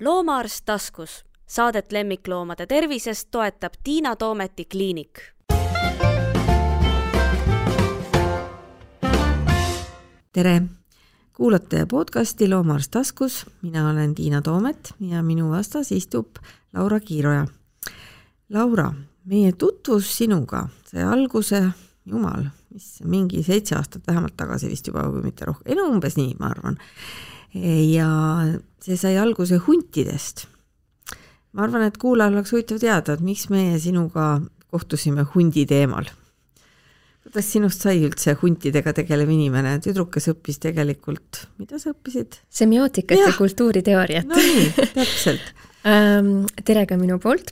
loomaarst taskus. Saadet lemmikloomade tervisest toetab Tiina Toometi kliinik. tere, kuulate podcasti Loomaarst taskus, mina olen Tiina Toomet ja minu vastas istub Laura Kiiroja. Laura, meie tutvus sinuga sai alguse, jumal, mis mingi seitse aastat vähemalt tagasi vist juba, kui mitte rohkem, no umbes nii, ma arvan. ja see sai alguse huntidest. ma arvan, et kuulajal oleks huvitav teada, et miks meie sinuga kohtusime hundi teemal. kuidas sinust sai üldse huntidega tegelev inimene, tüdruk, kes õppis tegelikult, mida sa õppisid? semiootikat ja, ja kultuuriteooriat. no nii, täpselt ähm, tere ka minu poolt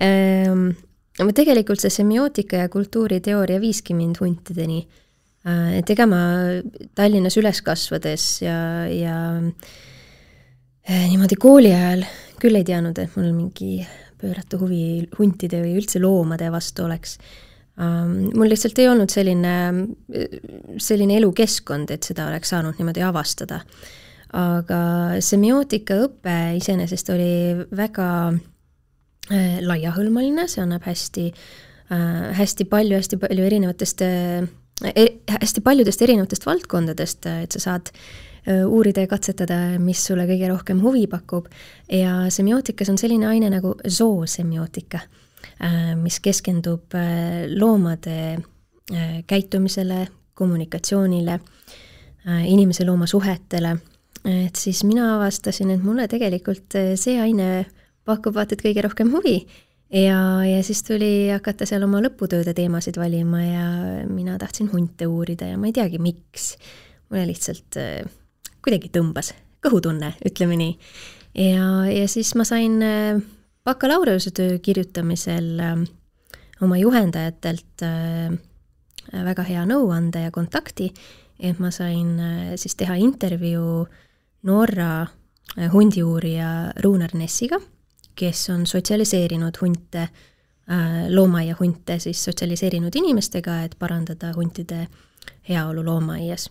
ähm, tegelikult see semiootika ja kultuuriteooria viiski mind huntideni. Äh, et ega ma Tallinnas üles kasvades ja, ja niimoodi kooli ajal küll ei teadnud, et mul mingi pööratu huvi huntide või üldse loomade vastu oleks. Ähm, mul lihtsalt ei olnud selline, selline elukeskkond, et seda oleks saanud niimoodi avastada. aga semiootika õpe iseenesest oli väga Äh, laiahõlmaline, see annab hästi, äh, hästi palju, hästi palju erinevatest, äh, hästi paljudest erinevatest valdkondadest, et sa saad uurida ja katsetada, mis sulle kõige rohkem huvi pakub. ja semiootikas on selline aine nagu zoosemiootika, mis keskendub loomade käitumisele, kommunikatsioonile, inimese-looma suhetele, et siis mina avastasin, et mulle tegelikult see aine pakub vaata et kõige rohkem huvi ja, ja siis tuli hakata seal oma lõputööde teemasid valima ja mina tahtsin hunte uurida ja ma ei teagi, miks. mulle lihtsalt äh, kuidagi tõmbas, kõhutunne, ütleme nii. ja, ja siis ma sain äh, bakalaureusetöö kirjutamisel äh, oma juhendajatelt äh, väga hea nõuande ja kontakti, et ma sain siis teha intervjuu Norra hundiuurija Runar Nessiga kes on sotsialiseerinud hunte, äh, loomaaiahunte siis sotsialiseerinud inimestega, et parandada huntide heaolu loomaaias.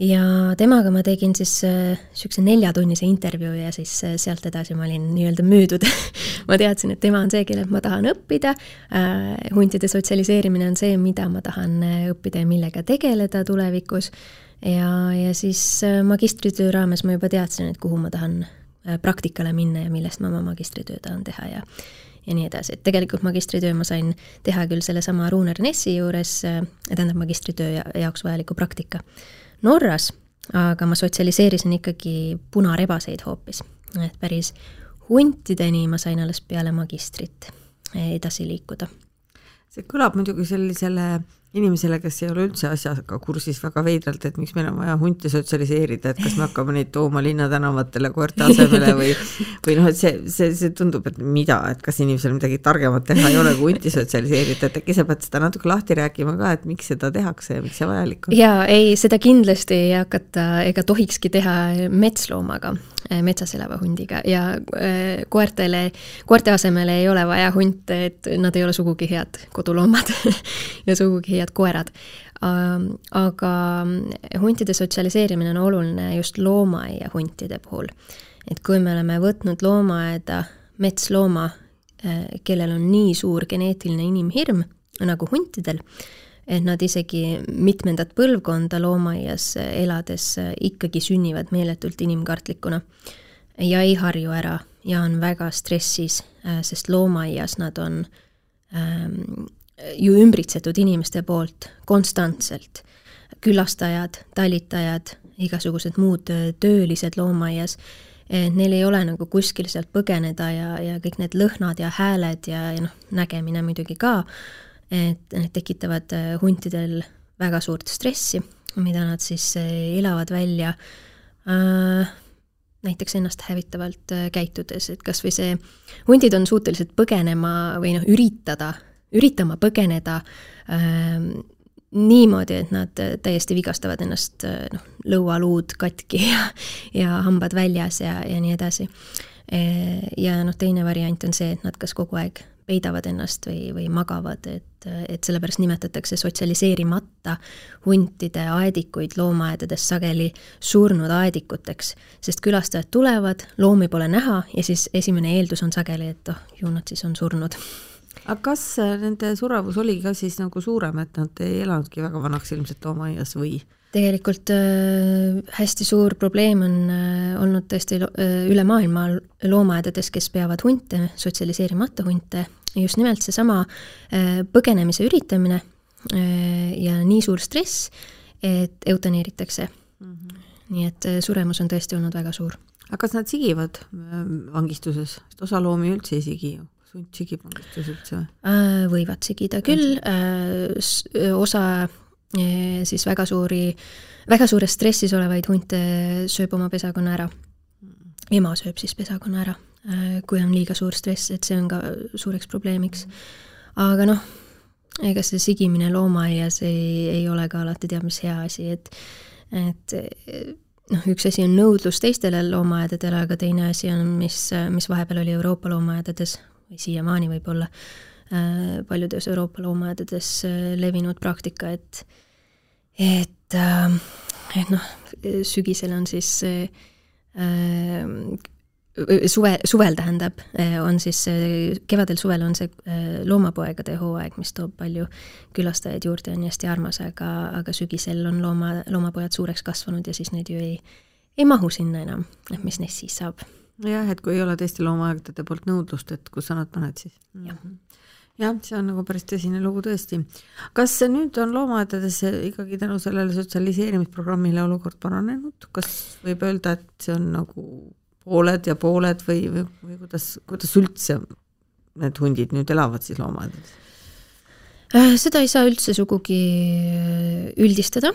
Ja temaga ma tegin siis niisuguse äh, neljatunnise intervjuu ja siis äh, sealt edasi ma olin nii-öelda müüdud. Ma teadsin, et tema on see, kellelt ma tahan õppida. Äh,, huntide sotsialiseerimine on see, mida ma tahan õppida ja millega tegeleda tulevikus, ja, ja siis magistritöö raames ma juba teadsin, et kuhu ma tahan praktikale minna ja millest ma oma magistritöö tahan teha ja ja nii edasi, et tegelikult magistritöö ma sain teha küll sellesama Runer Nessi juures, äh, tähendab magistritöö jaoks vajaliku praktika Norras, aga ma sotsialiseerisin ikkagi punarebaseid hoopis, et päris huntideni ma sain alles peale magistrit edasi liikuda. see kõlab muidugi sellisele inimesele, kes ei ole üldse asjaga kursis väga veidralt, et miks meil on vaja hunte sotsialiseerida, et kas me hakkame neid tooma linnatänavatele koerte asemele või või noh, et see, see, see tundub, et mida, et kas inimesel midagi targemat teha ei ole, kui hunti sotsialiseerida, et äkki sa pead seda natuke lahti rääkima ka, et miks seda tehakse ja miks see vajalik on? jaa, ei, seda kindlasti ei hakata ega tohikski teha metsloomaga, metsas elava hundiga ja äh, koertele, koerte asemele ei ole vaja hunte, et nad ei ole sugugi head koduloomad ja sugugi head koerad. aga huntide sotsialiseerimine on oluline just loomaaia huntide puhul. et kui me oleme võtnud loomaaeda metslooma, eh, kellel on nii suur geneetiline inimhirm nagu huntidel, et nad isegi mitmendat põlvkonda loomaaias elades ikkagi sünnivad meeletult inimkartlikuna ja ei harju ära ja on väga stressis, eh, sest loomaaias nad on ähm, ju ümbritsetud inimeste poolt konstantselt. külastajad, talitajad, igasugused muud töölised loomaaias, et neil ei ole nagu kuskil sealt põgeneda ja, ja kõik need lõhnad ja hääled ja, ja noh, nägemine muidugi ka, et need tekitavad huntidel väga suurt stressi, mida nad siis elavad välja äh, näiteks ennast hävitavalt käitudes, et kas või see, hundid on suutelised põgenema või noh, üritada üritama põgeneda äh, niimoodi, et nad täiesti vigastavad ennast, äh, noh, lõualuud katki ja, ja hambad väljas ja, ja nii edasi. Äh, ja noh, teine variant on see, et nad kas kogu aeg peidavad ennast või, või magavad, et, et sellepärast nimetatakse sotsialiseerimata huntide aedikuid loomaaedades sageli surnud aedikuteks, sest külastajad tulevad, loomi pole näha ja siis esimene eeldus on sageli, et oh, ju nad siis on surnud aga kas äh, nende surevus oli ka siis nagu suurem, et nad ei elanudki väga vanaks ilmselt loomaaias või? tegelikult äh, hästi suur probleem on äh, olnud tõesti äh, üle maailma loomaaedades, kes peavad hunte, sotsialiseerimata hunte, just nimelt seesama äh, põgenemise üritamine äh, ja nii suur stress, et eutaneeritakse mm. -hmm. nii et äh, suremus on tõesti olnud väga suur. aga kas nad sigivad äh, vangistuses, sest osa loomi üldse ei sigi ju? Hunt sigib vangistuses üldse või? Äh, võivad sigida küll, äh, osa siis väga suuri, väga suures stressis olevaid hunte sööb oma pesakonna ära. ema sööb siis pesakonna ära, kui on liiga suur stress, et see on ka suureks probleemiks. aga noh, ega see sigimine loomaaias ei, ei ole ka alati teab mis hea asi, et et noh, üks asi on nõudlus teistele loomaaedadele, aga teine asi on, mis, mis vahepeal oli Euroopa loomaaedades või siiamaani võib-olla paljudes Euroopa loomaaedades levinud praktika, et et, ähm, et noh, sügisel on siis äh, suve, suvel tähendab, äh, on siis kevadel-suvel on see äh, loomapoegade hooaeg, mis toob palju külastajaid juurde, on hästi armas, aga, aga sügisel on looma, loomapojad suureks kasvanud ja siis need ju ei, ei mahu sinna enam, et mis neist siis saab. Jah, et kui ei ole teiste loomaaedade poolt nõudlust, et kus sa nad paned siis. jah -hmm jah, see on nagu päris tõsine lugu tõesti. kas nüüd on loomaaedades ikkagi tänu sellele sotsialiseerimisprogrammile olukord paranenud, kas võib öelda, et see on nagu pooled ja pooled või, või, või kuidas, kuidas üldse need hundid nüüd elavad siis loomaaedades? Äh, seda ei saa üldse sugugi äh, üldistada.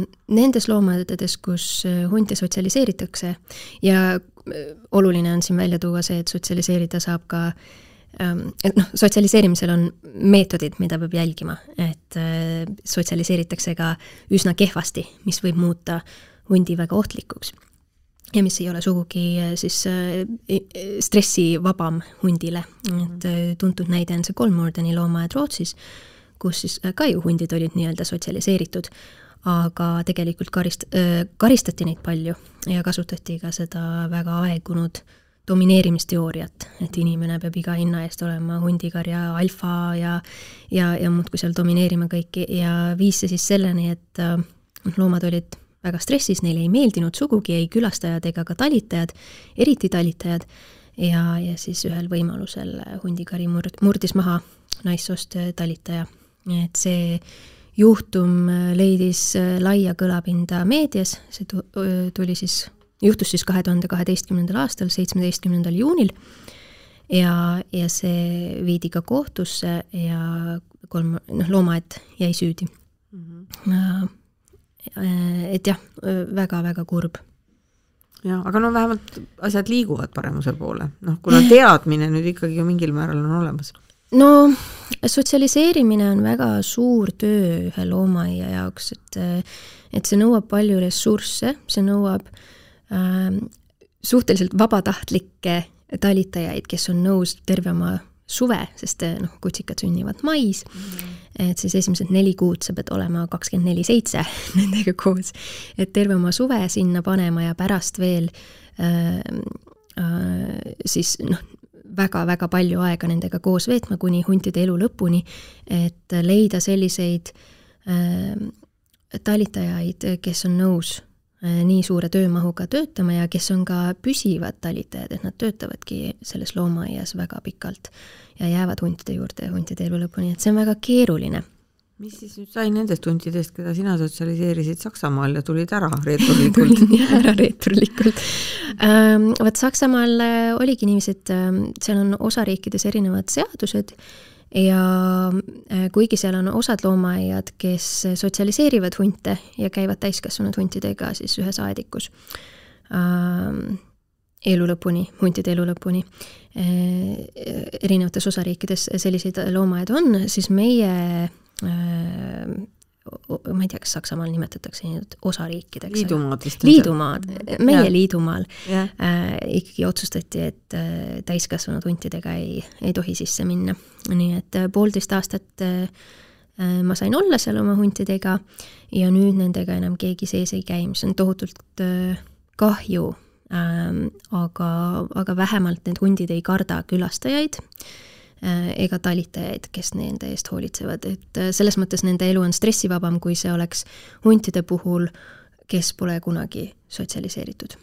Äh, nendes loomaaedades, kus hunte sotsialiseeritakse ja oluline on siin välja tuua see, et sotsialiseerida saab ka äh, Ehm, et noh, sotsialiseerimisel on meetodid, mida peab jälgima, et äh, sotsialiseeritakse ka üsna kehvasti, mis võib muuta hundi väga ohtlikuks. ja mis ei ole sugugi äh, siis äh, stressivabam hundile, et tuntud näide on see Kolmordeni loomaaed Rootsis, kus siis ka ju hundid olid nii-öelda sotsialiseeritud, aga tegelikult karist-, karistati neid palju ja kasutati ka seda väga aegunud domineerimisteooriat, et inimene peab iga hinna eest olema hundikarja alfa ja ja, ja muudkui seal domineerima kõiki ja viis see siis selleni, et äh, loomad olid väga stressis, neile ei meeldinud sugugi ei külastajad ega ka talitajad, eriti talitajad, ja, ja siis ühel võimalusel hundikari murd-, murdis maha naissoost talitaja. et see juhtum leidis laia kõlapinda meedias, see tuli siis juhtus siis kahe tuhande kaheteistkümnendal aastal, seitsmeteistkümnendal juunil ja, ja see viidi ka kohtusse ja kolm, noh, loomaaed jäi süüdi mm. -hmm. et jah väga,, väga-väga kurb. jah, aga no vähemalt asjad liiguvad paremuse poole, noh, kuna teadmine nüüd ikkagi mingil määral on olemas. No sotsialiseerimine on väga suur töö ühe loomaaia jaoks, et et see nõuab palju ressursse, see nõuab äh, suhteliselt vabatahtlikke talitajaid, kes on nõus terve oma suve, sest noh, kutsikad sünnivad mais mm, et siis esimesed neli kuud sa pead olema kakskümmend neli seitse nendega koos, et terve oma suve sinna panema ja pärast veel äh, äh, siis noh, väga-väga palju aega nendega koos veetma, kuni huntide elu lõpuni, et leida selliseid äh, talitajaid, kes on nõus Äh, nii suure töömahuga töötama ja kes on ka püsivad talitajad, et nad töötavadki selles loomaaias väga pikalt ja jäävad huntide juurde huntide elu lõpuni, et see on väga keeruline. Mis siis nüüd sai nendest huntidest, keda sina sotsialiseerisid Saksamaal ja tulid ära reeturlikult tulin jah ära reeturlikult ähm,. Vot Saksamaal äh, oligi niiviisi, et ähm, seal on osariikides erinevad seadused ja äh, kuigi seal on osad loomaaiad, kes sotsialiseerivad hunte ja käivad täiskasvanud huntidega siis ühes aedikus äh, elu lõpuni, huntide elu lõpuni äh,, erinevates osariikides selliseid loomaaedu on, siis meie ma ei tea, kas Saksamaal nimetatakse neid osariikideks. liidumaad vist. liidumaad, meie ja. liidumaal ja. äh, ikkagi otsustati, et äh, täiskasvanud huntidega ei, ei tohi sisse minna. nii et äh, poolteist aastat äh, ma sain olla seal oma huntidega ja nüüd nendega enam keegi sees ei käi, mis on tohutult äh, kahju ähm,. aga, aga vähemalt need hundid ei karda külastajaid Äh, ega talitajaid, kes nende eest hoolitsevad, et äh, selles mõttes nende elu on stressivabam, kui see oleks huntide puhul, kes pole kunagi sotsialiseeritud.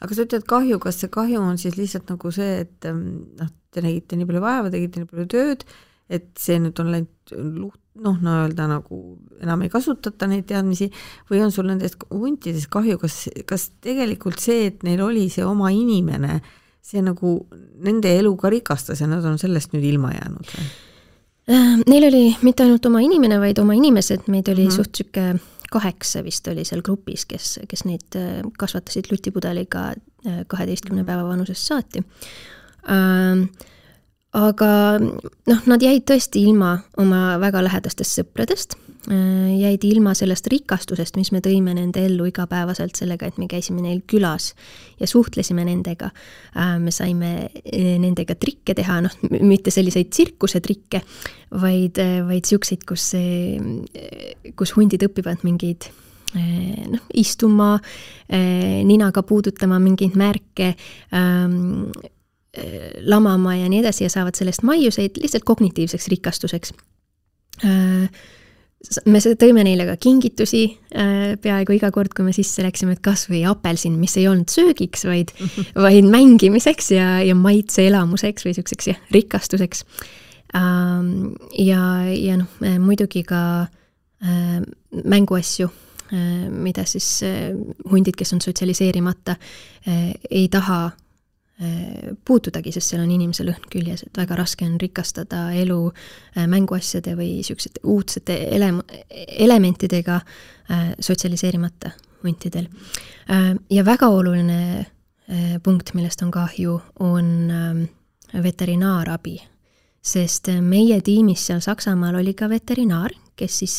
aga sa ütled kahju, kas see kahju on siis lihtsalt nagu see, et ähm, noh, te nägite nii palju vaeva, tegite nii palju tööd, et see nüüd on läinud luht-, noh, nii-öelda nagu enam ei kasutata neid teadmisi või on sul nendest huntidest kahju, kas, kas tegelikult see, et neil oli see oma inimene, see nagu nende elu ka rikastas ja nad on sellest nüüd ilma jäänud või? Äh, neil oli mitte ainult oma inimene, vaid oma inimesed, meid oli mm -hmm. suht niisugune kaheksa vist oli seal grupis, kes, kes neid äh, kasvatasid lutipudeliga äh, kaheteistkümne päeva vanusest saati ähm, aga noh, nad jäid tõesti ilma oma väga lähedastest sõpradest, jäid ilma sellest rikastusest, mis me tõime nende ellu igapäevaselt sellega, et me käisime neil külas ja suhtlesime nendega. Äh, me saime äh, nendega trikke teha, noh, mitte selliseid tsirkusetrikke, vaid, vaid siukseid, kus, kus hundid õpivad mingeid noh, istuma, ninaga puudutama mingeid märke ähm, Äh, lamama ja nii edasi ja saavad sellest maiuseid lihtsalt kognitiivseks rikastuseks. Äh, me tõime neile ka kingitusi äh, peaaegu iga kord, kui me sisse läksime, et kas või apelsin, mis ei olnud söögiks, vaid, vaid mängimiseks ja, ja maitseelamuseks või niisuguseks jah, rikastuseks. Ähm, ja, ja noh, muidugi ka mänguasju mida siis hundid, kes on sotsialiseerimata, ei taha Äh, puutudagi, sest seal on inimesel õhn küljes, et väga raske on rikastada elu äh, mänguasjade või niisuguste uudsete ele-, elementidega äh, sotsialiseerimata huntidel. ja väga oluline punkt, millest on kahju, on veterinaarabi. sest meie tiimis seal Saksamaal oli ka veterinaar, kes siis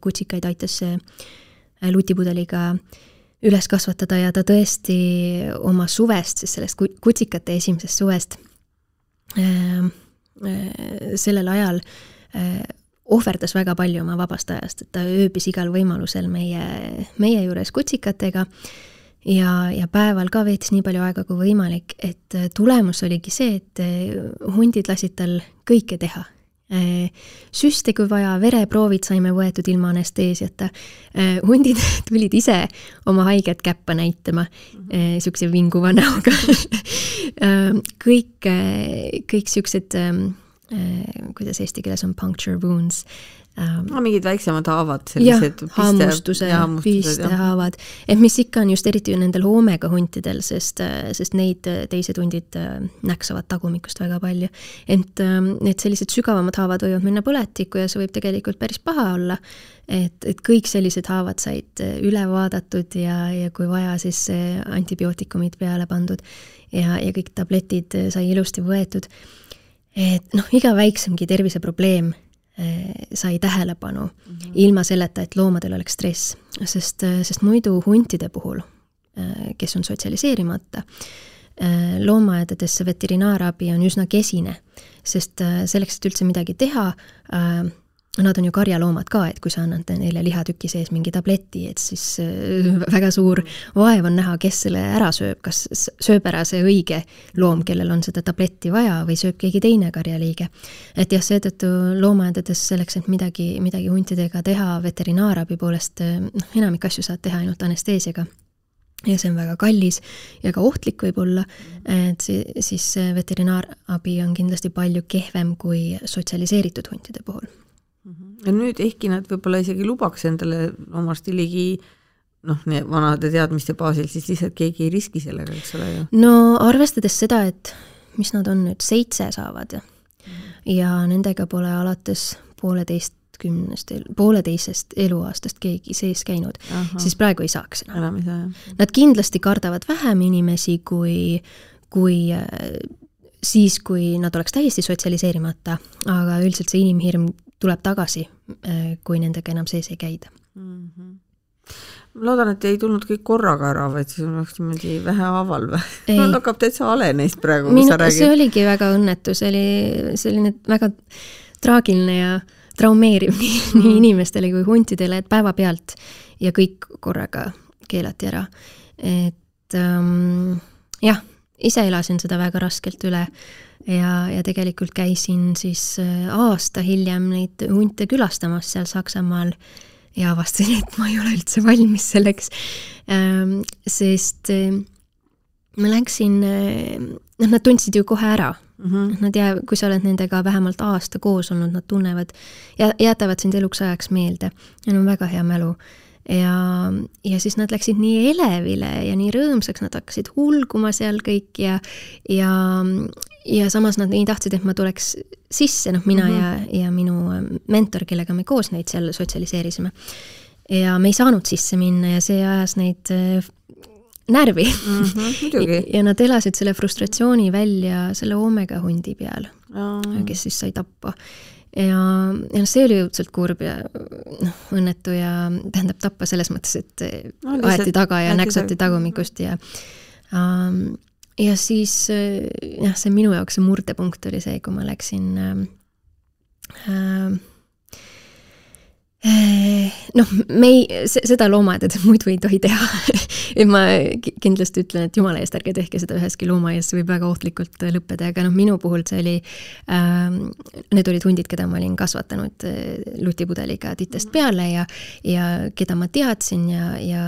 kutsikaid aitas lutipudeliga äh, üles kasvatada ja ta tõesti oma suvest, siis sellest kutsikate esimesest suvest äh, äh, sellel ajal äh, ohverdas väga palju oma vabast ajast, et ta ööbis igal võimalusel meie, meie juures kutsikatega ja, ja päeval ka veetis nii palju aega kui võimalik, et tulemus oligi see, et hundid lasid tal kõike teha. Äh, süste, kui vaja, vereproovid saime võetud ilma anesteesiata. Äh, hundid tulid ise oma haiget käppa näitama niisuguse mhm. vinguva näoga äh, kõik, kõik niisugused, kuidas eesti keeles on puncture wounds ähm,. No mingid väiksemad haavad, sellised jah, hammustuse, piistehaavad, et mis ikka on just eriti nendel hoomega huntidel, sest, sest neid teised hundid äh, näksavad tagumikust väga palju. ent ähm, need sellised sügavamad haavad võivad minna põletikku ja see võib tegelikult päris paha olla. et, et kõik sellised haavad said äh, üle vaadatud ja, ja kui vaja, siis antibiootikumid peale pandud ja, ja kõik tabletid äh, sai ilusti võetud. et noh, iga väiksemgi terviseprobleem sai tähelepanu mm -hmm. ilma selleta, et loomadel oleks stress, sest, eh, sest muidu huntide puhul, eh, kes on sotsialiseerimata, loomaaedades veterinaarabi on üsna kesine, sest selleks, et üldse midagi teha, nad on ju karjaloomad ka, et kui sa annad neile lihatüki sees mingi tableti, et siis äh, väga suur vaev on näha, kes selle ära sööb, kas sööb ära see õige loom, kellel on seda tabletti vaja, või sööb keegi teine karjaliige. et jah, seetõttu loomaaedades selleks, et midagi, midagi huntidega teha veterinaarabi poolest, äh, noh, enamik asju saad teha ainult anesteesiaga ja see on väga kallis ja ka ohtlik võib-olla, et siis veterinaarabi on kindlasti palju kehvem kui sotsialiseeritud huntide puhul. Ja nüüd, ehkki nad võib-olla isegi lubaks endale oma stiligi noh, vanade teadmiste baasil, siis lihtsalt keegi ei riski sellega, eks ole ju. no arvestades seda, et mis nad on nüüd, seitse saavad ja mm. ja nendega pole alates pooleteistkümnest, pooleteisest eluaastast keegi sees käinud, siis praegu ei saaks enam. enam ei saa, jah. Nad kindlasti kardavad vähem inimesi kui, kui äh, siis, kui nad oleks täiesti sotsialiseerimata, aga üldiselt see inimhirm tuleb tagasi, kui nendega enam sees ei käida mm. -hmm ma loodan, et ei tulnud kõik korraga ära, vaid siis oleks niimoodi vähehaaval või? mul hakkab täitsa hale neist praegu, mis Minu, sa räägid. see oligi väga õnnetu, see oli selline väga traagiline ja traumeeriv nii, mm. nii inimestele kui huntidele, et päevapealt ja kõik korraga keelati ära. et ähm, jah, ise elasin seda väga raskelt üle ja, ja tegelikult käisin siis äh, aasta hiljem neid hunte külastamas seal Saksamaal ja avastasin, et ma ei ole üldse valmis selleks ähm,. sest äh, ma läksin äh,, noh, nad tundsid ju kohe ära mm. -hmm. Nad jää, kui sa oled nendega vähemalt aasta koos olnud, nad tunnevad ja jätavad sind eluks ajaks meelde. Neil on väga hea mälu ja, ja siis nad läksid nii elevile ja nii rõõmsaks, nad hakkasid hulguma seal kõik ja, ja, ja samas nad nii tahtsid, et ma tuleks sisse, noh, mina mm -hmm. ja, ja minu mentor, kellega me koos neid seal sotsialiseerisime. ja me ei saanud sisse minna ja see ajas neid äh, närvi mm. -hmm, ja nad elasid selle frustratsiooni välja selle Omega hundi peal mm., kes siis sai tappa ja, ja see oli õudselt kurb ja noh, õnnetu ja tähendab tappa selles mõttes, et no, aeti taga ja näksati tagumikust ja ähm, ja siis jah, see minu jaoks see murdepunkt oli see, kui ma läksin äh, äh, noh, me ei, seda loomaaedades muidu ei tohi teha. Et ma kindlasti ütlen, et jumala eest ärge tehke seda üheski loomaaias, see võib väga ohtlikult lõppeda, aga noh, minu puhul see oli äh,, need olid hundid, keda ma olin kasvatanud äh, lutipudeliga titest peale ja, ja keda ma teadsin ja, ja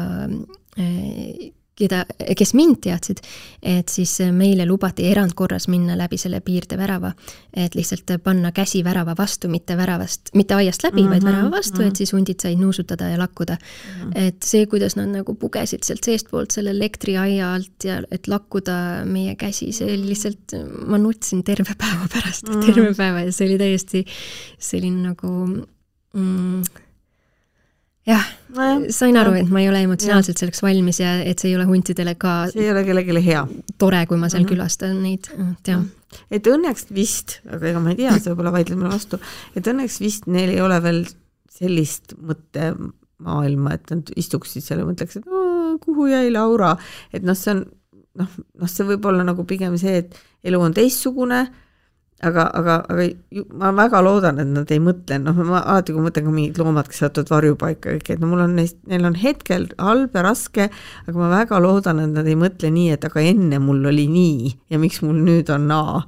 äh, keda, kes mind teadsid, et siis meile lubati erandkorras minna läbi selle piirdevärava. et lihtsalt panna käsi värava vastu, mitte väravast, mitte aiast läbi mm, -hmm, vaid värava vastu mm, -hmm. et siis hundid said nuusutada ja lakkuda mm. -hmm. et see, kuidas nad nagu pugesid sealt seestpoolt selle elektriaia alt ja et lakkuda meie käsi, see oli lihtsalt, ma nutsin terve päeva pärast mm, -hmm. terve päeva ja see oli täiesti selline nagu mm, jah no,, sain aru, et ma ei ole emotsionaalselt ja. selleks valmis ja et see ei ole huntidele ka see ei ole kellelegi hea. tore, kui ma seal mm -hmm. külastan neid, et jah. et õnneks vist, aga ega ma ei tea, sa võib-olla vaidled mulle vastu, et õnneks vist neil ei ole veel sellist mõttemaailma, et nad istuksid seal ja mõtleks, et no, kuhu jäi Laura, et noh, see on noh, noh, see võib olla nagu pigem see, et elu on teistsugune aga, aga, aga ma väga loodan, et nad ei mõtle, noh, ma alati, kui mõtlen ka mingid loomad, kes satuvad varjupaika kõik, et no mul on neist, neil on hetkel halb ja raske, aga ma väga loodan, et nad ei mõtle nii, et aga enne mul oli nii ja miks mul nüüd on naa.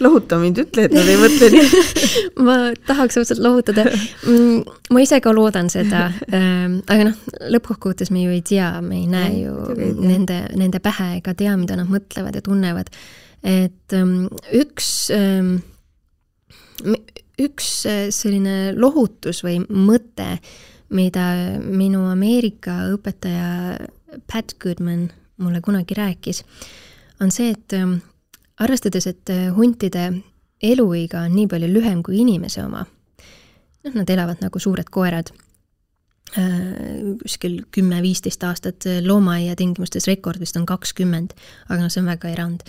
Lohuta mind, ütle, et nad ei mõtle nii. Ma tahaks õudselt lohutada. Mm, ma ise ka loodan seda, ähm, aga noh, lõppkokkuvõttes me ju ei tea, me ei näe ju nende, nende pähe ega tea, mida nad mõtlevad ja tunnevad et ähm, üks, ähm, üks äh, selline lohutus või mõte, mida minu Ameerika õpetaja Pat Goodman mulle kunagi rääkis, on see, et ähm, arvestades, et äh, huntide eluiga on nii palju lühem kui inimese oma, noh, nad elavad nagu suured koerad äh, kuskil kümme-viisteist aastat, loomaaia tingimustes rekord vist on kakskümmend, aga noh, see on väga erand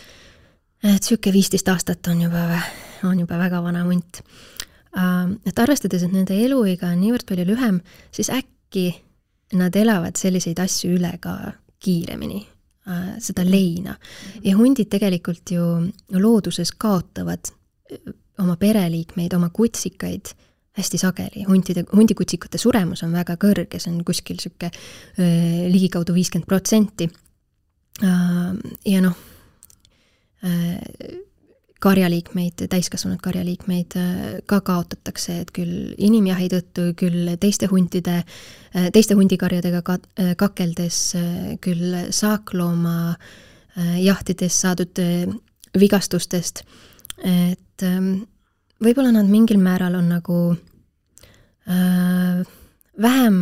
et niisugune viisteist aastat on juba, on juba väga vana hunt. Ähm, et arvestades, et nende eluiga on niivõrd palju lühem, siis äkki nad elavad selliseid asju üle ka kiiremini, äh, seda leina. ja hundid tegelikult ju looduses kaotavad äh, oma pereliikmeid, oma kutsikaid hästi sageli, huntide, hundikutsikute suremus on väga kõrge, see on kuskil niisugune äh, ligikaudu viiskümmend protsenti. ja noh karjaliikmeid, täiskasvanud karjaliikmeid äh, ka kaotatakse, et küll inimjahi tõttu, küll teiste huntide, äh, teiste hundikarjadega ka-, äh, kakeldes, küll saaklooma jahtides saadud vigastustest, et ähm, võib-olla nad mingil määral on nagu äh, vähem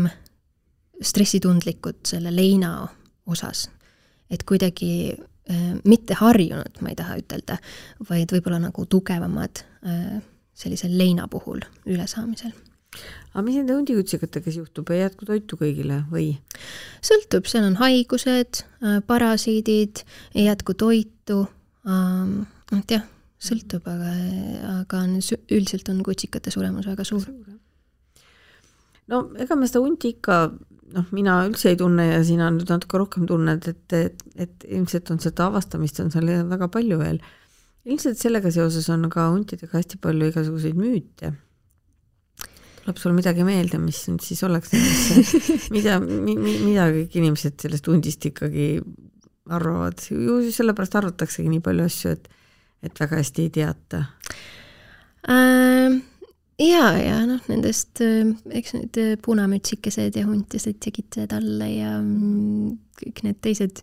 stressitundlikud selle leina osas. et kuidagi Äh, mitte harjunud, ma ei taha ütelda, vaid võib-olla nagu tugevamad äh, sellise leina puhul ülesaamisel. aga mis nende hundikutsikatega siis juhtub, ei jätku toitu kõigile või? sõltub, seal on haigused, äh, parasiidid, ei jätku toitu, ähm, et jah, sõltub, aga, aga on, üldiselt on kutsikate suremus väga suur. No ega me seda hunti ikka noh, mina üldse ei tunne ja sina nüüd natuke rohkem tunned, et, et, et ilmselt on seda avastamist on seal väga palju veel. ilmselt sellega seoses on ka huntidega hästi palju igasuguseid müüte tuleb sul midagi meelde, mis nüüd siis oleks, mida mi,, mida kõik inimesed sellest hundist ikkagi arvavad, ju sellepärast arvataksegi nii palju asju, et, et väga hästi ei teata äh,. Ja, ja noh, nendest, äh, eks need äh, punamütsikesed ja huntised ja kitsed alla ja kõik need teised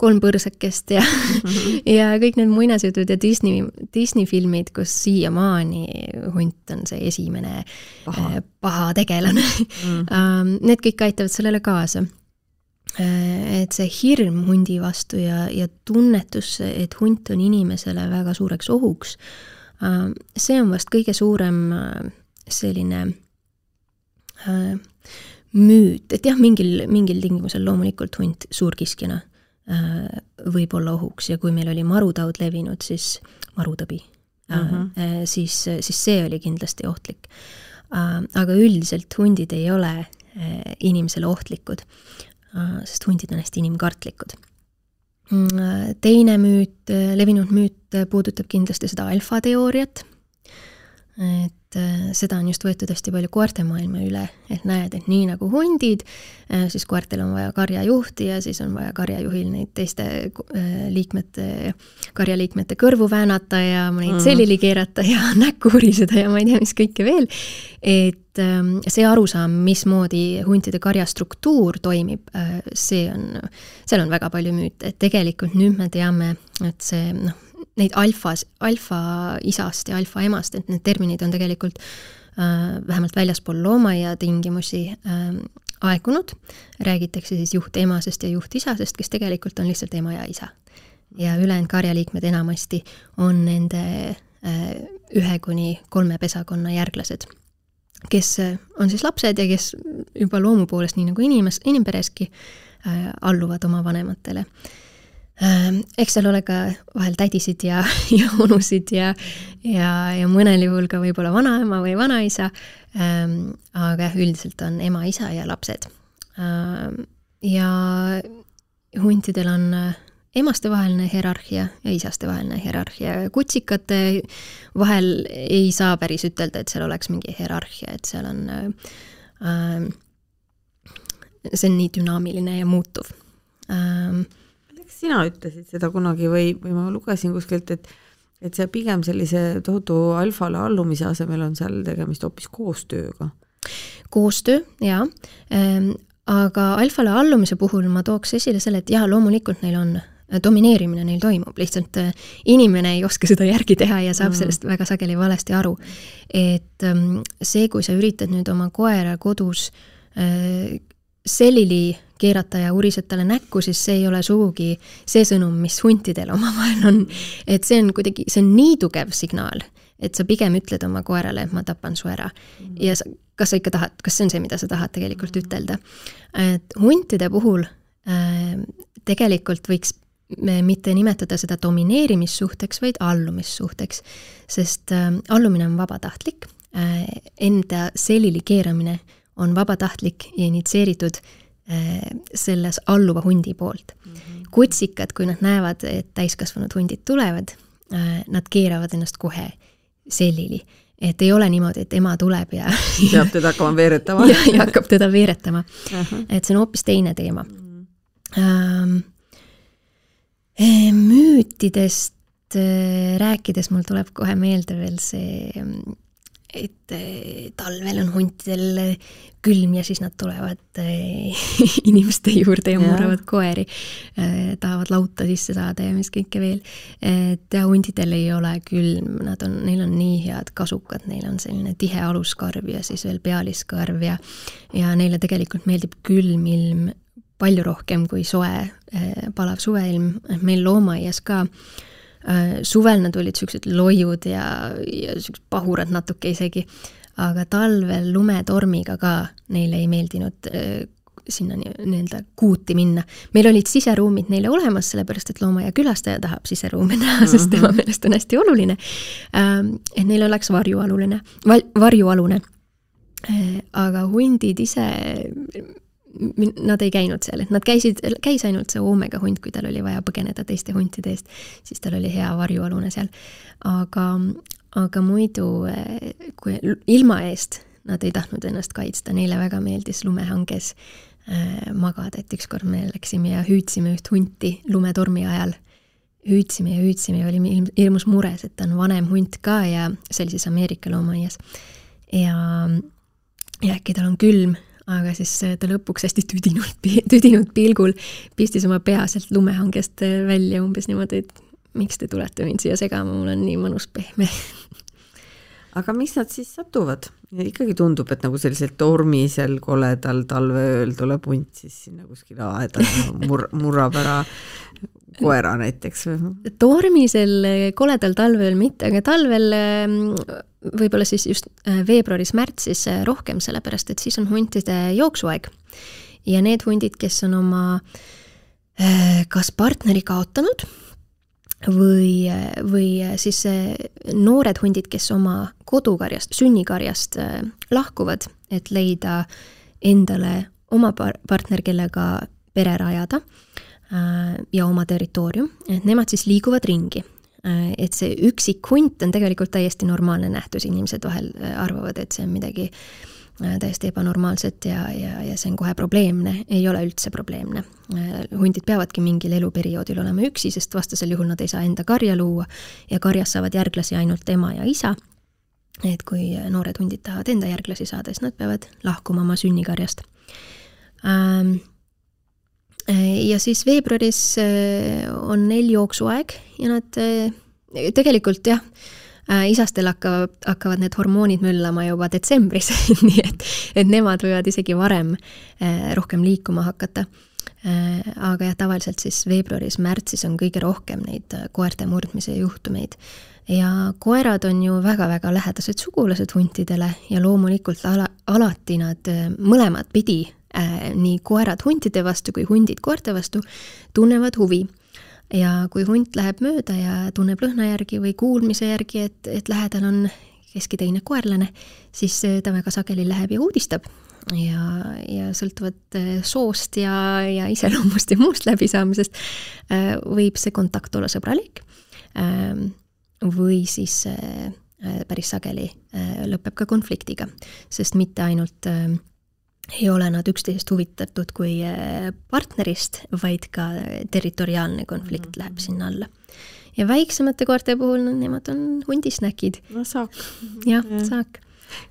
kolm põrsakest ja mm, -hmm. ja kõik need muinasjutud ja Disney, Disney filmid, kus siiamaani hunt on see esimene paha, äh, paha tegelane mm. -hmm. Need kõik aitavad sellele kaasa. Äh, et see hirm hundi vastu ja, ja tunnetus, et hunt on inimesele väga suureks ohuks, see on vast kõige suurem selline müüt, et jah, mingil, mingil tingimusel loomulikult hunt suurkiskjana äh, võib olla ohuks ja kui meil oli marutaud levinud, siis marutõbi uh, -huh. äh, siis, siis see oli kindlasti ohtlik äh,. aga üldiselt hundid ei ole äh, inimesele ohtlikud äh,, sest hundid on hästi inimkartlikud äh, teine müüt, levinud müüt puudutab kindlasti seda alfateooriat, et et äh, seda on just võetud hästi palju koertemaailma üle, et näed, et nii nagu hundid, äh, siis koertel on vaja karjajuhti ja siis on vaja karjajuhil neid teiste äh, liikmete, karjaliikmete kõrvu väänata ja neid mm. selili keerata ja näkku uriseda ja ma ei tea, mis kõike veel. et ähm, see arusaam, mismoodi huntide karjastruktuur toimib, see on, seal on väga palju müüte, et tegelikult nüüd me teame, et see noh, neid alfas, alfaisast ja alfaemast, et need terminid on tegelikult äh, vähemalt väljaspool loomaaia tingimusi äh, aegunud, räägitakse siis juhtemasest ja juhtisasest, kes tegelikult on lihtsalt ema ja isa. ja ülejäänud karjaliikmed enamasti on nende äh, ühe kuni kolme pesakonna järglased, kes äh, on siis lapsed ja kes juba loomu poolest, nii nagu inimes, inimpereski äh,, alluvad oma vanematele eks seal ole ka vahel tädisid ja, ja onusid ja, ja, ja mõnel juhul ka võib-olla vanaema või vanaisa. Ehm, aga jah, üldiselt on ema, isa ja lapsed. Ehm, ja huntidel on äh, emastevaheline hierarhia ja isastevaheline hierarhia. kutsikate vahel ei saa päris ütelda, et seal oleks mingi hierarhia, et seal on äh,, see on nii dünaamiline ja muutuv äh, kas sina ütlesid seda kunagi või, või ma lugesin kuskilt, et et see pigem sellise tohutu alfale allumise asemel on seal tegemist hoopis koostööga? koostöö, jaa ähm,, aga alfale allumise puhul ma tooks esile selle, et jaa, loomulikult neil on domineerimine neil toimub, lihtsalt äh, inimene ei oska seda järgi teha ja saab mm. sellest väga sageli valesti aru. et ähm, see, kui sa üritad nüüd oma koera kodus äh, selili keerata ja urised talle näkku, siis see ei ole sugugi see sõnum, mis huntidel omavahel on. et see on kuidagi, see on nii tugev signaal, et sa pigem ütled oma koerale, et ma tapan su ära. ja sa, kas sa ikka tahad, kas see on see, mida sa tahad tegelikult ütelda? et huntide puhul äh, tegelikult võiks me mitte nimetada seda domineerimissuhteks, vaid allumissuhteks, sest äh, allumine on vabatahtlik äh,, enda selili keeramine on vabatahtlik ja initsieeritud Äh, selles alluva hundi poolt mm. -hmm. kutsikad, kui nad näevad, et täiskasvanud hundid tulevad, äh, nad keeravad ennast kohe sellili. et ei ole niimoodi, et ema tuleb ja peab teda hakkama veeretama ja, ja hakkab teda veeretama uh. -huh. et see on hoopis teine teema mm. -hmm. Müütidest rääkides mul tuleb kohe meelde veel see et eh, talvel on huntidel eh, külm ja siis nad tulevad eh, inimeste juurde ja murravad koeri, tahavad lauta sisse saada ja mis kõike veel. et ja hundidel ei ole külm, nad on, neil on nii head kasukad, neil on selline tihe aluskarv ja siis veel pealiskarv ja ja neile tegelikult meeldib külm ilm palju rohkem kui soe palav suveilm, meil loomaaias ka Äh, suvel nad olid niisugused loiud ja, ja niisugused pahurad natuke isegi, aga talvel lumetormiga ka neile ei meeldinud äh, sinna nii-öelda kuuti minna. meil olid siseruumid neile olemas, sellepärast et loomaaia külastaja tahab siseruume näha mm, -hmm. sest tema meelest on hästi oluline, ähm, et neil oleks varjualune, varjualune. Äh, aga hundid ise nad ei käinud seal, et nad käisid, käis ainult see Oomega hunt, kui tal oli vaja põgeneda teiste huntide eest, siis tal oli hea varjualune seal. aga, aga muidu, kui ilma eest nad ei tahtnud ennast kaitsta, neile väga meeldis lumehanges äh, magada, et ükskord me läksime ja hüüdsime üht hunti lumetormi ajal. hüüdsime ja hüüdsime ja olime ilm, hirmus mures, et ta on vanem hunt ka ja see oli siis Ameerika loomaaias. ja, ja äkki tal on külm aga siis ta lõpuks hästi tüdinult, tüdinud pilgul pistis oma pea sealt lumehangest välja umbes niimoodi, et miks te tulete mind siia segama, mul on nii mõnus pehme aga miks nad siis satuvad? ikkagi tundub, et nagu sellisel tormisel koledal talveööl tuleb hunt siis sinna kuskile aeda mur-, murrab ära koera näiteks tormisel koledal talveööl mitte, aga talvel võib-olla siis just äh, veebruaris-märtsis äh, rohkem, sellepärast et siis on huntide jooksuaeg. ja need hundid, kes on oma kas partneri kaotanud või, või siis noored hundid, kes oma kodukarjast, sünnikarjast lahkuvad, et leida endale oma par-, partner, kellega pere rajada ja oma territoorium, et nemad siis liiguvad ringi Äh, et see üksik hunt on tegelikult täiesti normaalne nähtus, inimesed vahel äh, arvavad, et see on midagi äh, täiesti ebanormaalset ja, ja, ja see on kohe probleemne, ei ole üldse probleemne. hundid peavadki mingil eluperioodil olema üksi, sest vastasel juhul nad ei saa enda karja luua ja karjas saavad järglasi ainult ema ja isa. et kui noored hundid tahavad enda järglasi saada, siis nad peavad lahkuma oma sünnikarjast ähm, ja siis veebruaris äh, on neil jooksuaeg ja nad äh, tegelikult jah, äh, isastel hakkavad, hakkavad need hormoonid möllama juba detsembris nii et, et nemad võivad isegi varem rohkem liikuma hakata. aga jah, tavaliselt siis veebruaris-märtsis on kõige rohkem neid koerte murdmise juhtumeid. ja koerad on ju väga-väga lähedased sugulased huntidele ja loomulikult ala, alati nad mõlemat pidi äh, nii koerad huntide vastu kui hundid koerte vastu tunnevad huvi. ja kui hunt läheb mööda ja tunneb lõhna järgi või kuulmise järgi, et, et lähedal on keski teine koerlane, siis ta väga sageli läheb ja uudistab ja, ja sõltuvalt äh, soost ja, ja iseloomust ja muust läbisaamisest äh, võib see kontakt olla sõbralik ähm, või siis äh, päris sageli lõpeb ka konfliktiga, sest mitte ainult ei ole nad üksteisest huvitatud kui äh, partnerist, vaid ka territoriaalne konflikt mm -hmm. läheb sinna alla. ja väiksemate koerte puhul, no nemad on hundisnäkid. no saak. jah ja., saak.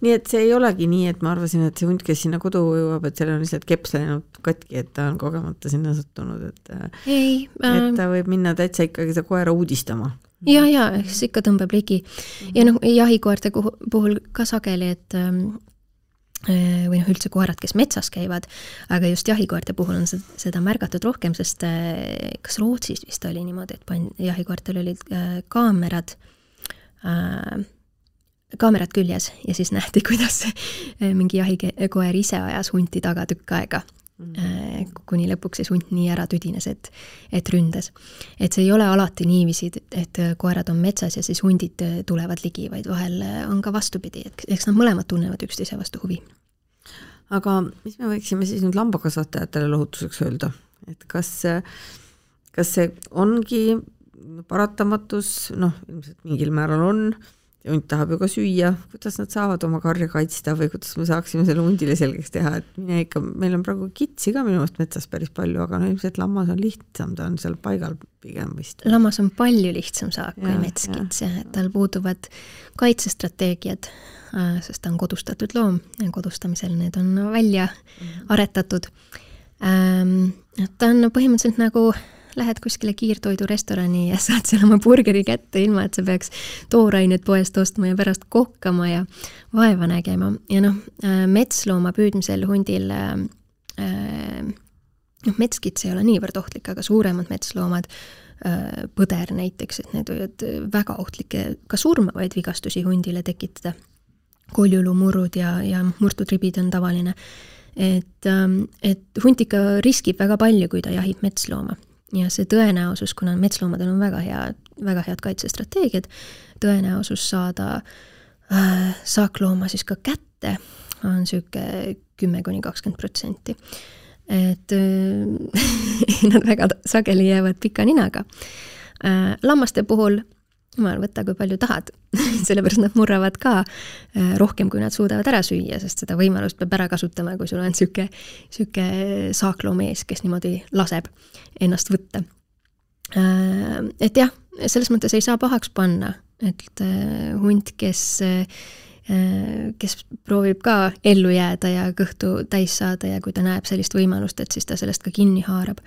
nii et see ei olegi nii, et ma arvasin, et see hunt, kes sinna kodu jõuab, et seal on lihtsalt keps läinud katki, et ta on kogemata sinna sattunud, et äh, ei äh... et ta võib minna täitsa ikkagi seda koera uudistama ja, ja eks ikka tõmbab ligi. ja noh, jahikoerte puhul ka sageli, et ähm, Äh, või noh, üldse koerad, kes metsas käivad, aga just jahikoerte puhul on seda märgatud rohkem, sest äh, kas Rootsis vist oli niimoodi, et pan-, jahikoertel olid äh, kaamerad äh,, kaamerad küljes ja siis nähti, kuidas mingi jahikoer ise ajas hunti taga tükk aega mm.. kuni lõpuks siis hunt nii ära tüdines, et, et ründas. et see ei ole alati niiviisi, et koerad on metsas ja siis hundid tulevad ligi, vaid vahel on ka vastupidi, et eks nad mõlemad tunnevad üksteise vastu huvi. aga mis me võiksime siis nüüd lambakasvatajatele lohutuseks öelda, et kas, kas see ongi paratamatus, noh, ilmselt mingil määral on hunt tahab ju ka süüa, kuidas nad saavad oma karja kaitsta või kuidas me saaksime selle hundile selgeks teha, et mine ikka, meil on praegu kitsi ka minu meelest metsas päris palju, aga no ilmselt lammas on lihtsam, ta on seal paigal pigem vist. lammas on palju lihtsam saak kui metskits jah, et tal puuduvad kaitsestrateegiad, äh, sest ta on kodustatud loom ja kodustamisel need on välja mhm. aretatud. Ähm, ta on põhimõtteliselt nagu lähed kuskile kiirtoidurestorani ja saad seal oma burgeri kätte, ilma et sa peaks toorainet poest ostma ja pärast kohkama ja vaeva nägema. ja noh, äh, metslooma püüdmisel hundil äh, äh, noh, metskits ei ole niivõrd ohtlik, aga suuremad metsloomad, põder näiteks, et need võivad väga ohtlikke, ka surmavaid vigastusi hundile tekitada. koljulumurrud ja, ja murtud ribid on tavaline et, et hunt ikka riskib väga palju, kui ta jahib metslooma ja see tõenäosus, kuna metsloomadel on väga hea, väga head kaitsestrateegiad, tõenäosus saada äh, saaklooma siis ka kätte on niisugune kümme kuni kakskümmend protsenti. et äh, nad väga sageli jäävad pika ninaga äh,. lammaste puhul jumal, võta kui palju tahad sellepärast nad murravad ka äh, rohkem, kui nad suudavad ära süüa, sest seda võimalust peab ära kasutama, kui sul on niisugune, niisugune saakloomees, kes niimoodi laseb ennast võtta. Äh, et jah, selles mõttes ei saa pahaks panna, et äh, hunt, kes kes proovib ka ellu jääda ja kõhtu täis saada ja kui ta näeb sellist võimalust, et siis ta sellest ka kinni haarab.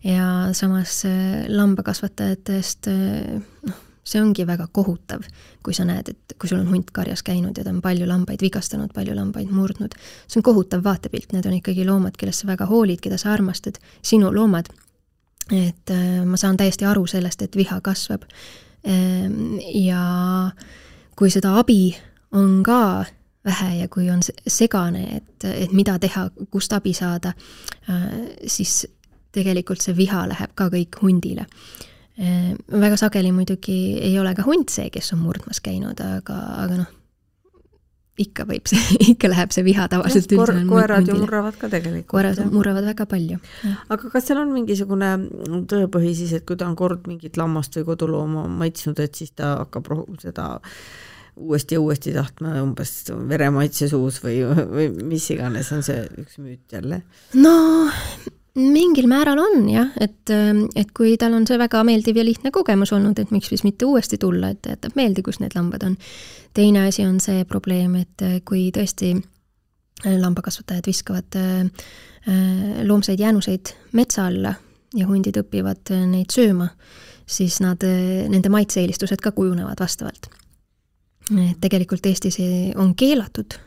ja samas lambakasvatajatest noh, see ongi väga kohutav, kui sa näed, et kui sul on hunt karjas käinud ja ta on palju lambaid vigastanud, palju lambaid murdnud. see on kohutav vaatepilt, need on ikkagi loomad, kellest sa väga hoolid, keda sa armastad, sinu loomad. et äh, ma saan täiesti aru sellest, et viha kasvab ehm,. ja kui seda abi on ka vähe ja kui on segane, et, et mida teha, kust abi saada äh,, siis tegelikult see viha läheb ka kõik hundile väga sageli muidugi ei ole ka hunt see, kes on murdmas käinud, aga, aga noh, ikka võib see, ikka läheb see viha tavaliselt no, koer, koerad ju murravad ka tegelikult. koerad jah. murravad väga palju. aga kas seal on mingisugune tõepõhi siis, et kui ta on kord mingit lammast või kodulooma maitsnud, et siis ta hakkab seda uuesti ja uuesti tahtma umbes veremaitse suus või, või mis iganes on see üks müüt jälle? no mingil määral on jah, et, ähm, et kui tal on see väga meeldiv ja lihtne kogemus olnud, et miks siis mitte uuesti tulla, et jätab meelde, kus need lambad on. teine asi on see probleem, et äh, kui tõesti äh, lambakasvatajad viskavad äh, loomseid jäänuseid metsa alla ja hundid õpivad neid sööma, siis nad, nende maitse-eelistused ka kujunevad vastavalt. tegelikult Eestis on keelatud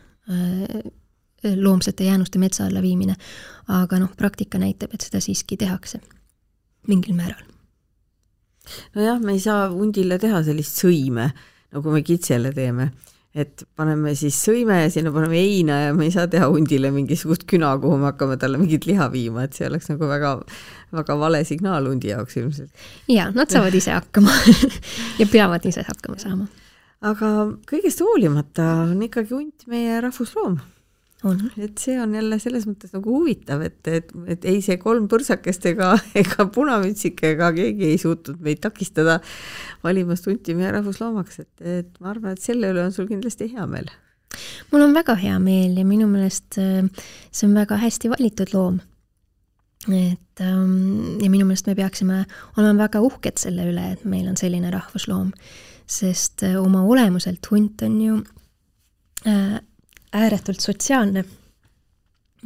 loomsete jäänuste metsa alla viimine. aga noh, praktika näitab, et seda siiski tehakse mingil määral. nojah, me ei saa hundile teha sellist sõime, nagu me kitsele teeme, et paneme siis sõime ja sinna paneme heina ja me ei saa teha hundile mingisugust küna, kuhu me hakkame talle mingit liha viima, et see oleks nagu väga, väga vale signaal hundi jaoks ilmselt. jaa, nad saavad ise hakkama ja peavad ise hakkama saama. aga kõigest hoolimata on ikkagi hunt meie rahvusloom on. et see on jälle selles mõttes nagu huvitav, et, et, et ei see kolm põrsakest ega, ega punamütsik ega keegi ei suutnud meid takistada valimast hunti meie rahvusloomaks, et, et ma arvan, et selle üle on sul kindlasti hea meel. mul on väga hea meel ja minu meelest äh, see on väga hästi valitud loom. et ähm, ja minu meelest me peaksime olema väga uhked selle üle, et meil on selline rahvusloom, sest äh, oma olemuselt hunt on ju äh, ääretult sotsiaalne.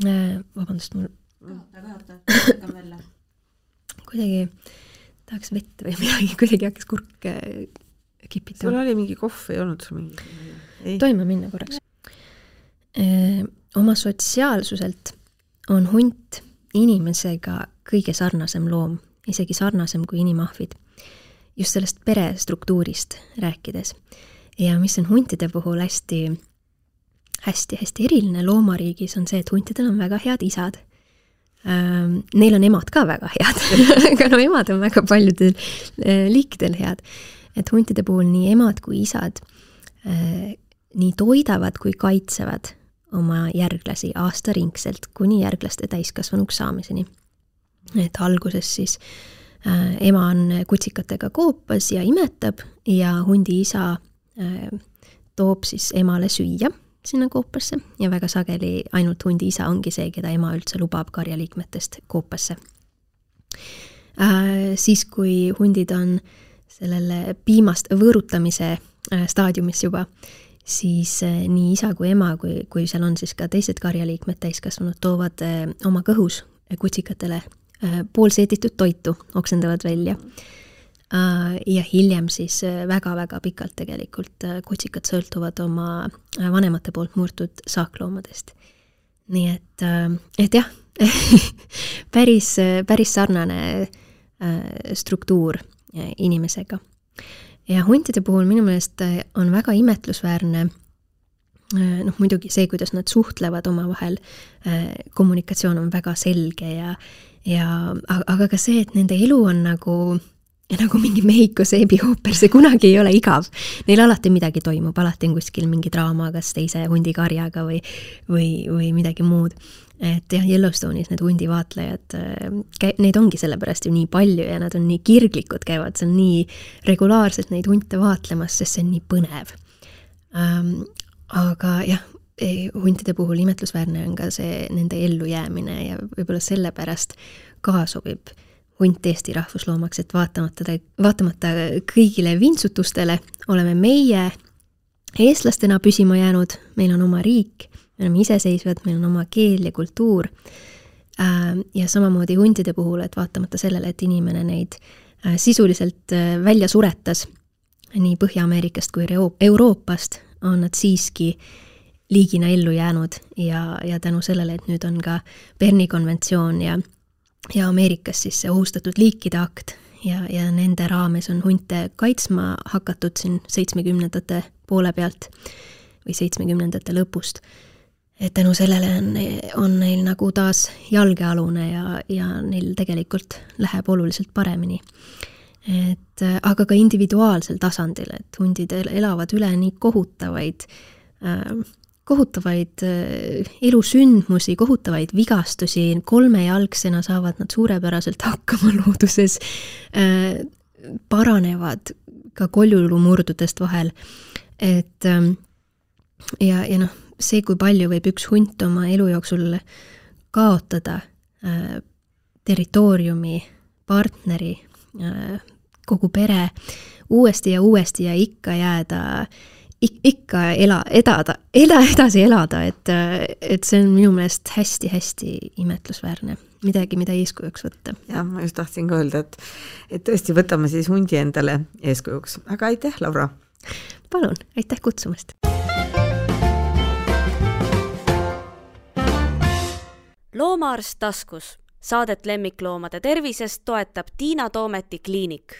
Äh, vabandust, mul kuidagi tahaks vett või midagi, kuidagi hakkas kurk äh, kipitama. sul oli mingi kohv, ei olnud sul mingi? toime minna korraks. Äh, oma sotsiaalsuselt on hunt inimesega kõige sarnasem loom, isegi sarnasem kui inimahvid. just sellest perestruktuurist rääkides. ja mis on huntide puhul hästi hästi-hästi eriline loomariigis on see, et huntidel on väga head isad. Neil on emad ka väga head aga no emad on väga paljudel liikidel head. et huntide puhul nii emad kui isad nii toidavad kui kaitsevad oma järglasi aastaringselt kuni järglaste täiskasvanuks saamiseni. et alguses siis äh, ema on kutsikatega koopas ja imetab ja hundi isa äh, toob siis emale süüa sinna koopasse ja väga sageli ainult hundi isa ongi see, keda ema üldse lubab karjaliikmetest koopasse äh,. siis, kui hundid on sellele piimast võõrutamise äh, staadiumis juba, siis äh, nii isa kui ema, kui, kui seal on siis ka teised karjaliikmed, täiskasvanud, toovad äh, oma kõhus kutsikatele äh, poolseeditud toitu, oksendavad välja Äh, ja hiljem siis väga-väga äh, pikalt tegelikult äh, kutsikad sõltuvad oma vanemate poolt murtud saakloomadest. nii et, et jah päris, päris sarnane struktuur inimesega. ja huntide puhul minu meelest on väga imetlusväärne noh, muidugi see, kuidas nad suhtlevad omavahel, kommunikatsioon on väga selge ja, ja aga ka see, et nende elu on nagu ja nagu mingi Mehhiko seebiooper, see kunagi ei ole igav. Neil alati midagi toimub, alati on kuskil mingi draama, kas teise hundikarjaga või, või, või midagi muud. et jah, Yellowstone'is need hundivaatlejad, äh, neid ongi sellepärast ju nii palju ja nad on nii kirglikud, käivad seal nii regulaarselt neid hunte vaatlemas, sest see on nii põnev ähm,. aga jah, huntide puhul imetlusväärne on ka see nende ellujäämine ja võib-olla sellepärast ka sobib hunt Eesti rahvusloomaks, et vaatamata, vaatamata kõigile vintsutustele oleme meie eestlastena püsima jäänud, meil on oma riik, me oleme iseseisvad, meil on oma keel ja kultuur. Äh, ja samamoodi huntide puhul, et vaatamata sellele, et inimene neid äh, sisuliselt äh, välja suretas nii Põhja-Ameerikast kui Euroopast, on nad siiski liigina ellu jäänud ja, ja tänu sellele, et nüüd on ka Berni konventsioon ja ja Ameerikas siis see ohustatud liikide akt ja, ja nende raames on hunte kaitsma hakatud siin seitsmekümnendate poole pealt või seitsmekümnendate lõpust. et tänu sellele on, on neil nagu taas jalgealune ja, ja neil tegelikult läheb oluliselt paremini. et aga ka individuaalsel tasandil, et hundid elavad üle nii kohutavaid äh, kohutavaid äh, elusündmusi, kohutavaid vigastusi, kolmejalgsena saavad nad suurepäraselt hakkama looduses, äh, paranevad ka koljulumurdudest vahel, et ähm, ja, ja noh, see, kui palju võib üks hunt oma elu jooksul kaotada äh, territooriumi, partneri, kogu pere, uuesti ja uuesti ja ikka jääda äh, ikka ela, edada, ela edasi elada, et, et see on minu meelest hästi-hästi imetlusväärne, midagi, mida eeskujuks võtta. jah, ma just tahtsin ka öelda, et, et tõesti võtame siis hundi endale eeskujuks, aga aitäh, Laura! palun, aitäh kutsumast! loomaarst taskus, saadet lemmikloomade tervisest toetab Tiina Toometi kliinik